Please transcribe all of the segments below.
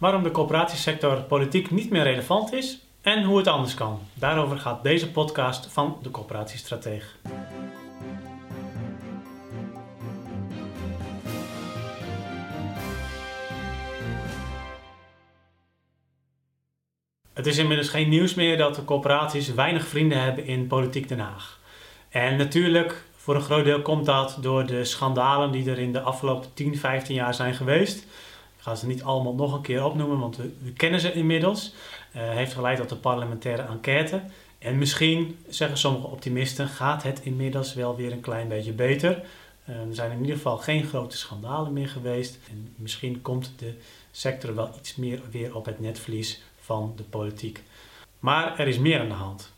waarom de coöperatiesector politiek niet meer relevant is en hoe het anders kan. Daarover gaat deze podcast van de Coöperatiestrateeg. Het is inmiddels geen nieuws meer dat de corporaties weinig vrienden hebben in politiek Den Haag. En natuurlijk, voor een groot deel komt dat door de schandalen die er in de afgelopen 10, 15 jaar zijn geweest. Ik ga ze niet allemaal nog een keer opnoemen, want we, kennen ze inmiddels. Uh, heeft geleid tot de parlementaire enquête. En misschien, zeggen sommige optimisten, gaat het inmiddels wel weer een klein beetje beter. Uh, er zijn in ieder geval geen grote schandalen meer geweest. En misschien komt de sector wel iets meer weer op het netvlies van de politiek. Maar er is meer aan de hand.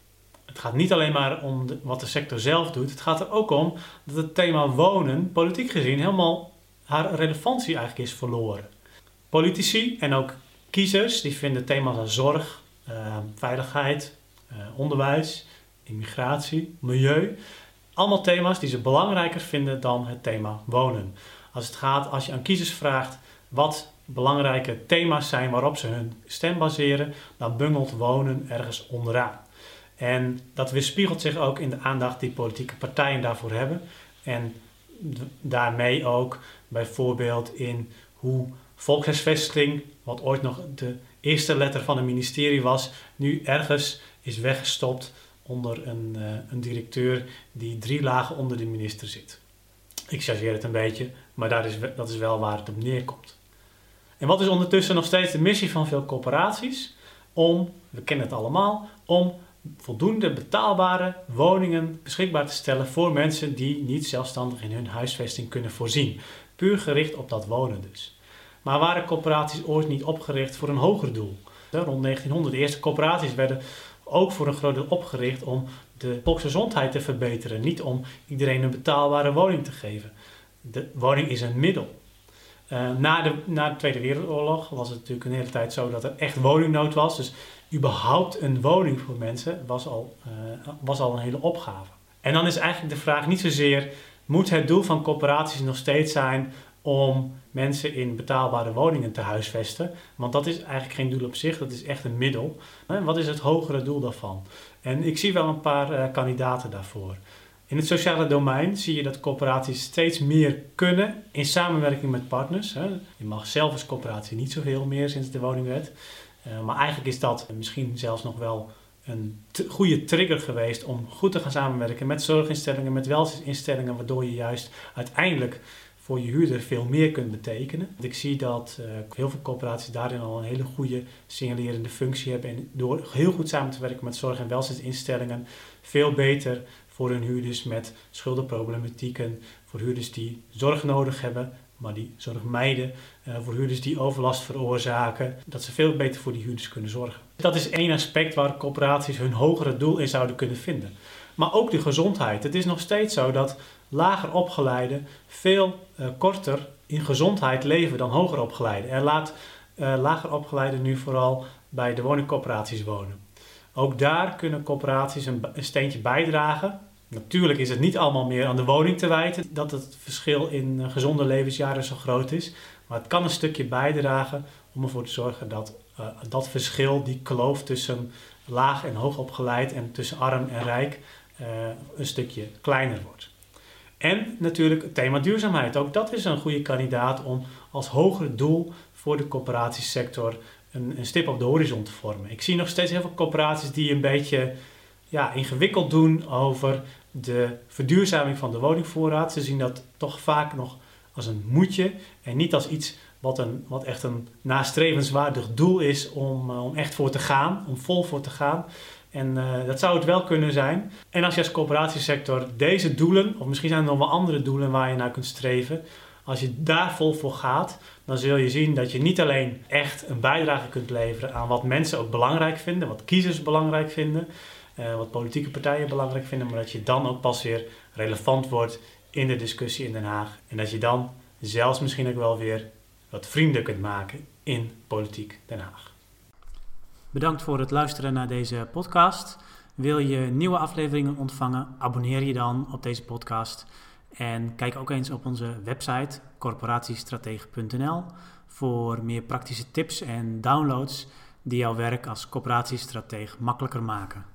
Het gaat niet alleen maar om wat de sector zelf doet. Het gaat er ook om dat het thema wonen, politiek gezien, helemaal haar relevantie eigenlijk is verloren. Politici en ook kiezers die vinden thema's als zorg, uh, veiligheid, uh, onderwijs, immigratie, milieu. Allemaal thema's die ze belangrijker vinden dan het thema wonen. Als het gaat, als je aan kiezers vraagt wat belangrijke thema's zijn waarop ze hun stem baseren, dan bungelt wonen ergens onderaan. En dat weerspiegelt zich ook in de aandacht die politieke partijen daarvoor hebben. En daarmee ook bijvoorbeeld in hoe volkshuisvesting, wat ooit nog de eerste letter van het ministerie was, nu ergens is weggestopt onder een, uh, een directeur die drie lagen onder de minister zit. Ik chargeer het een beetje, maar dat is, dat is wel waar het op neerkomt. En wat is ondertussen nog steeds de missie van veel corporaties? Om, we kennen het allemaal, om voldoende betaalbare woningen beschikbaar te stellen voor mensen die niet zelfstandig in hun huisvesting kunnen voorzien. Puur gericht op dat wonen dus. Maar waren corporaties ooit niet opgericht voor een hoger doel? Rond 1900, de eerste corporaties werden ook voor een groot deel opgericht om de volksgezondheid te verbeteren. Niet om iedereen een betaalbare woning te geven. De woning is een middel. Uh, na, de, na de Tweede Wereldoorlog was het natuurlijk een hele tijd zo dat er echt woningnood was. Dus überhaupt een woning voor mensen was al, uh, was al een hele opgave. En dan is eigenlijk de vraag niet zozeer, moet het doel van corporaties nog steeds zijn om mensen in betaalbare woningen te huisvesten? Want dat is eigenlijk geen doel op zich, dat is echt een middel. Wat is het hogere doel daarvan? En ik zie wel een paar kandidaten daarvoor. In het sociale domein zie je dat corporaties steeds meer kunnen in samenwerking met partners. Je mag zelf als corporatie niet zoveel meer sinds de woningwet. Uh, maar eigenlijk is dat misschien zelfs nog wel een goede trigger geweest om goed te gaan samenwerken met zorginstellingen, met welzijnsinstellingen, waardoor je juist uiteindelijk voor je huurder veel meer kunt betekenen. Ik zie dat uh, heel veel corporaties daarin al een hele goede signalerende functie hebben en door heel goed samen te werken met zorg- en welzijnsinstellingen veel beter voor hun huurders met schuldenproblematieken, voor huurders die zorg nodig hebben, maar die zorg mijden, uh, voor huurders die overlast veroorzaken, dat ze veel beter voor die huurders kunnen zorgen. Dat is één aspect waar corporaties hun hogere doel in zouden kunnen vinden. Maar ook de gezondheid. Het is nog steeds zo dat lager opgeleiden veel uh, korter in gezondheid leven dan hoger opgeleiden. En laat uh, lager opgeleiden nu vooral bij de woningcorporaties wonen. Ook daar kunnen corporaties een steentje bijdragen. Natuurlijk is het niet allemaal meer aan de woning te wijten dat het verschil in uh, gezonde levensjaren zo groot is. Maar het kan een stukje bijdragen om ervoor te zorgen dat uh, dat verschil, die kloof tussen laag en hoog opgeleid en tussen arm en rijk, uh, een stukje kleiner wordt. En natuurlijk het thema duurzaamheid. Ook dat is een goede kandidaat om als hoger doel voor de corporatiesector een, een, stip op de horizon te vormen. Ik zie nog steeds heel veel corporaties die een beetje ja, ingewikkeld doen over de verduurzaming van de woningvoorraad. Ze zien dat toch vaak nog als een moetje en niet als iets wat, een, wat echt een nastrevenswaardig doel is om, uh, om echt voor te gaan, om vol voor te gaan. En uh, dat zou het wel kunnen zijn. En als je als coöperatiesector deze doelen, of misschien zijn er nog wel andere doelen waar je naar kunt streven, als je daar vol voor gaat, dan zul je zien dat je niet alleen echt een bijdrage kunt leveren aan wat mensen ook belangrijk vinden, wat kiezers belangrijk vinden, uh, wat politieke partijen belangrijk vinden, maar dat je dan ook pas weer relevant wordt in de discussie in Den Haag. En dat je dan zelfs misschien ook wel weer wat vrienden kunt maken in politiek Den Haag. Bedankt voor het luisteren naar deze podcast. Wil je nieuwe afleveringen ontvangen? Abonneer je dan op deze podcast. En kijk ook eens op onze website corporatiestratege.nl voor meer praktische tips en downloads die jouw werk als coöperatiestrateeg makkelijker maken.